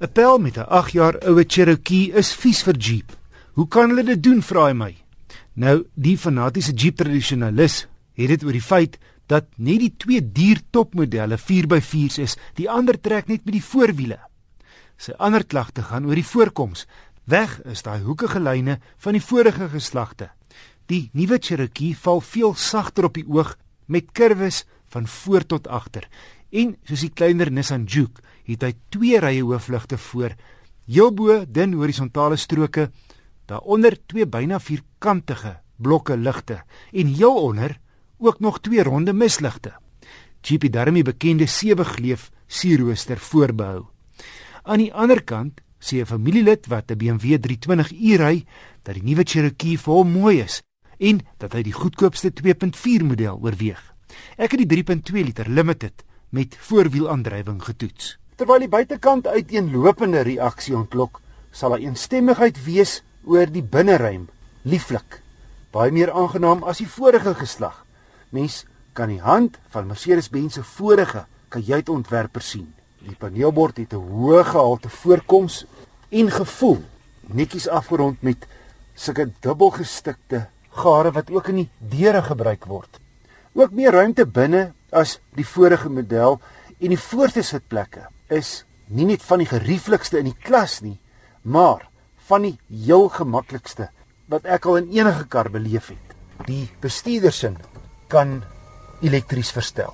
'n Pel met 'n 8 jaar oue Cherokee is vies vir Jeep. Hoe kan hulle dit doen, vra hy my. Nou, die fanatiese Jeep tradisionalis het dit oor die feit dat net die twee duur topmodelle 4x4s is, die ander trek net met die voorwiele. Sy ander klagte gaan oor die voorkoms. Weg is daai hoekige lyne van die vorige geslagte. Die nuwe Cherokee val veel sagter op die oog met kurwes van voor tot agter. En soos die kleiner Nissan Juke het hy twee rye hoofligte voor, heel bo dun horisontale stroke, daaronder twee byna vierkantige blokke ligte en heel onder ook nog twee ronde misligte. Jeep het daarmee bekende sewe gleuf sierrooster voorbehou. Aan die ander kant sê 'n familielid wat 'n BMW 320i ry dat die nuwe Cherokee vir hom mooi is en dat hy die goedkoopste 2.4 model oorweeg. Ek het die 3.2 liter limited met voorwielaandrywing getoets. Terwyl die buitekant uiteenlopende reaksie ontlok, sal daar eensstemmigheid wees oor die binneruim, lieflik. Baie meer aangenaam as die vorige geslag. Mens kan die hand van Mercedes-Benz se vorige kajuitontwerper sien. Die paneelbord het 'n hoë gehalte voorkoms en gevoel, netjies afgerond met sulke dubbelgestikte gare wat ook in die deure gebruik word. Ook meer ruimte binne as die vorige model en die voorste sitplekke is nie net van die gerieflikste in die klas nie, maar van die heel gemaklikste wat ek al in enige kar beleef het. Die bestuurdersin kan elektries verstel.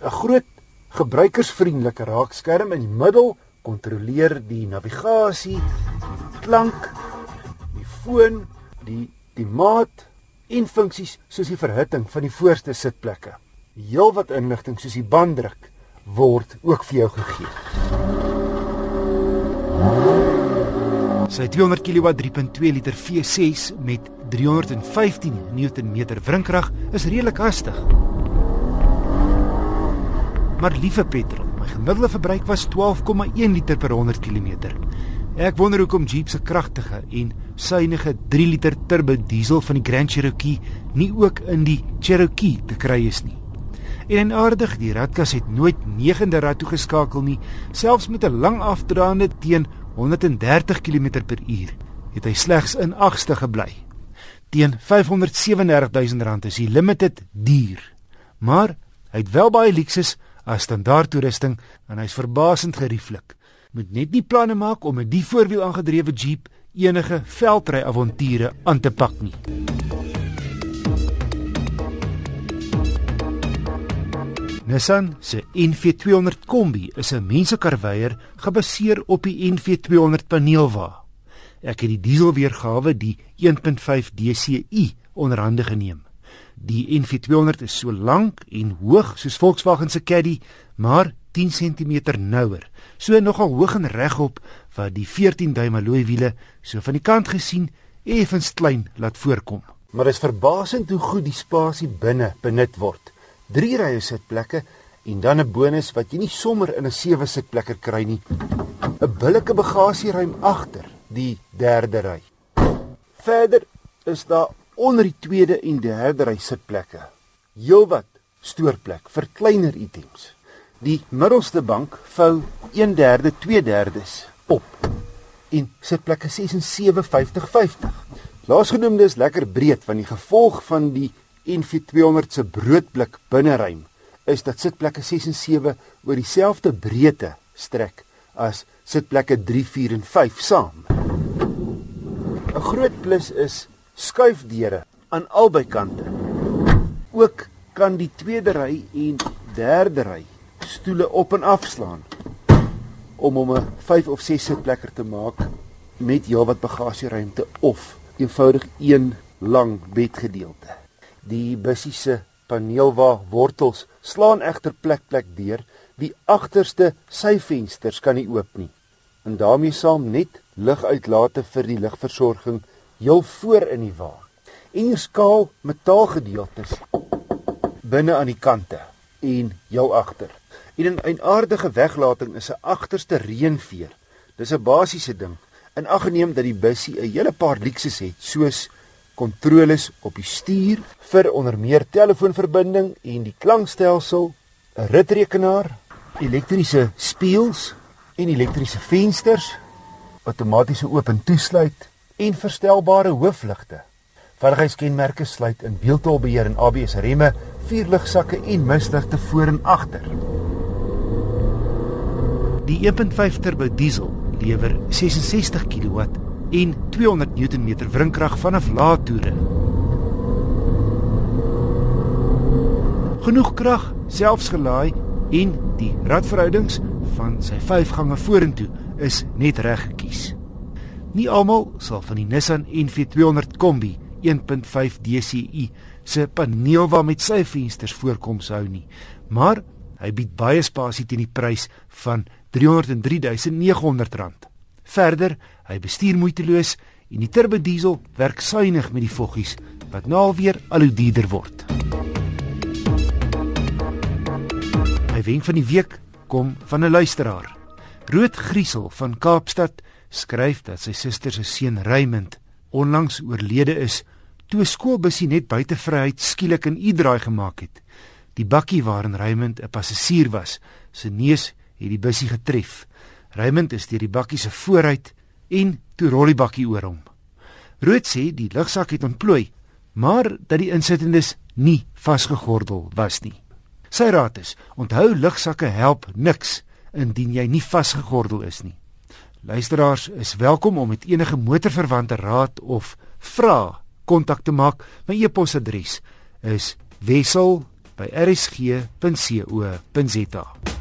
'n Groot gebruikersvriendelike raakskerm in die middel kontroleer die navigasie, die klank, die foon, die die maat en funksies soos die verhitting van die voorste sitplekke heelwat inligting soos die banddruk word ook vir jou gegee. Sy 200 kW 3.2 liter V6 met 315 Nm wrinkrag is redelik hastig. Maar liewe petrol, my gemiddelde verbruik was 12,1 liter per 100 km. Ek wonder hoekom Jeep se kragtige en suiwige 3 liter turbo diesel van die Grand Cherokee nie ook in die Cherokee te kry is nie. En en aardig, die ratkas het nooit 9de rad toe geskakel nie, selfs met 'n lang afdraande teen 130 km/h. Het hy slegs in 8ste gebly. Teen 537000 rand is die limited duur. Maar hy het wel baie luksus as standaard toerusting en hy's verbasend gerieflik. Moet net nie planne maak om 'n die voorwiel aangedrewe Jeep enige veldry avonture aan te pak nie. Nissan se NV200 Kombi is 'n mensekarweier gebaseer op die NV200 paneelwa. Ek het die dieselweergawe, die 1.5 DCi, onderhande geneem. Die NV200 is so lank en hoog soos Volkswagen se Caddy, maar 10 cm nouer. So nogal hoog en regop wat die 14 duim alloy wiele so van die kant gesien effens klein laat voorkom. Maar is verbasend hoe goed die spasie binne benut word drie rye sitplekke en dan 'n bonus wat jy nie sommer in 'n sewe sitplekker kry nie. 'n Billike bagasieruim agter die derde ry. Verder is daar onder die tweede en derde ry sitplekke heelwat stoorplek vir kleiner items. Die middelste bank vou 1/3 2/3s op en sitplekke 6 en 75050. Laasgenoemde is lekker breed van die gevolg van die NV200 se broodblik binneruim is dat sitplekke 6 en 7 oor dieselfde breedte strek as sitplekke 3, 4 en 5 saam. 'n Groot plus is skuifdeure aan albei kante. Ook kan die tweede ry en derde ry stoele op en afslaan om om 'n 5 of 6 sitplekker te maak met heelwat bagasieruimte of eenvoudig een lang bedgedeelte. Die bussie se paneelwa wortels slaan egter plek plek deur. Die agterste syvensters kan nie oop nie. En daarmee saam net liguitlate vir die ligversorging heel voor in die wa. En hier skaal metaalgedeeltes binne aan die kante en heel agter. En 'n aardige weglating is 'n agterste reënveer. Dis 'n basiese ding. In ag geneem dat die bussie 'n hele paar luksus het soos kontroles op die stuur vir onder meer telefoonverbinding en die klankstelsel, 'n ritrekenaar, elektriese spieëls en elektriese vensters, outomatiese oop en toesluit en verstelbare hoofligte. Veiligheidskenmerke sluit in wieltolbeheer en ABS remme, vier ligsakke en misligte voor en agter. Die 1.5 turbo diesel lewer 66 kW en 200 Nm wrinkrag vanaf lae toere. Genoeg krag selfs gelaai en die radverhoudings van sy 5-gange vorentoe is net reg gekies. Nie almal sal van die Nissan NV200 Kombi 1.5 DCI se paneelwa met sy vensters voorkoms hou nie, maar hy bied baie spasie teen die prys van R303900. Verder, hy bestuur moeiteloos en die turbo diesel werk suiwig met die voggies wat nou alweer al hoe duurder word. My wenk van die week kom van 'n luisteraar. Rood Griesel van Kaapstad skryf dat sy suster se seun Raymond onlangs oorlede is toe 'n skoolbusie net buite Vryheid skielik 'n u-draai gemaak het. Die bakkie waarin Raymond 'n passasier was, se neus het die busie getref. Raymond is deur die bakkie se vooruit en toe rol die bakkie oor hom. Rood sê die lugsak het ontplooi, maar dat die insittendes nie vasgegordel was nie. Sy raad is: onthou lugsakke help niks indien jy nie vasgegordel is nie. Luisteraars is welkom om met enige motorverwante raad of vra kontak te maak. My e-posadres is wissel@rsg.co.za.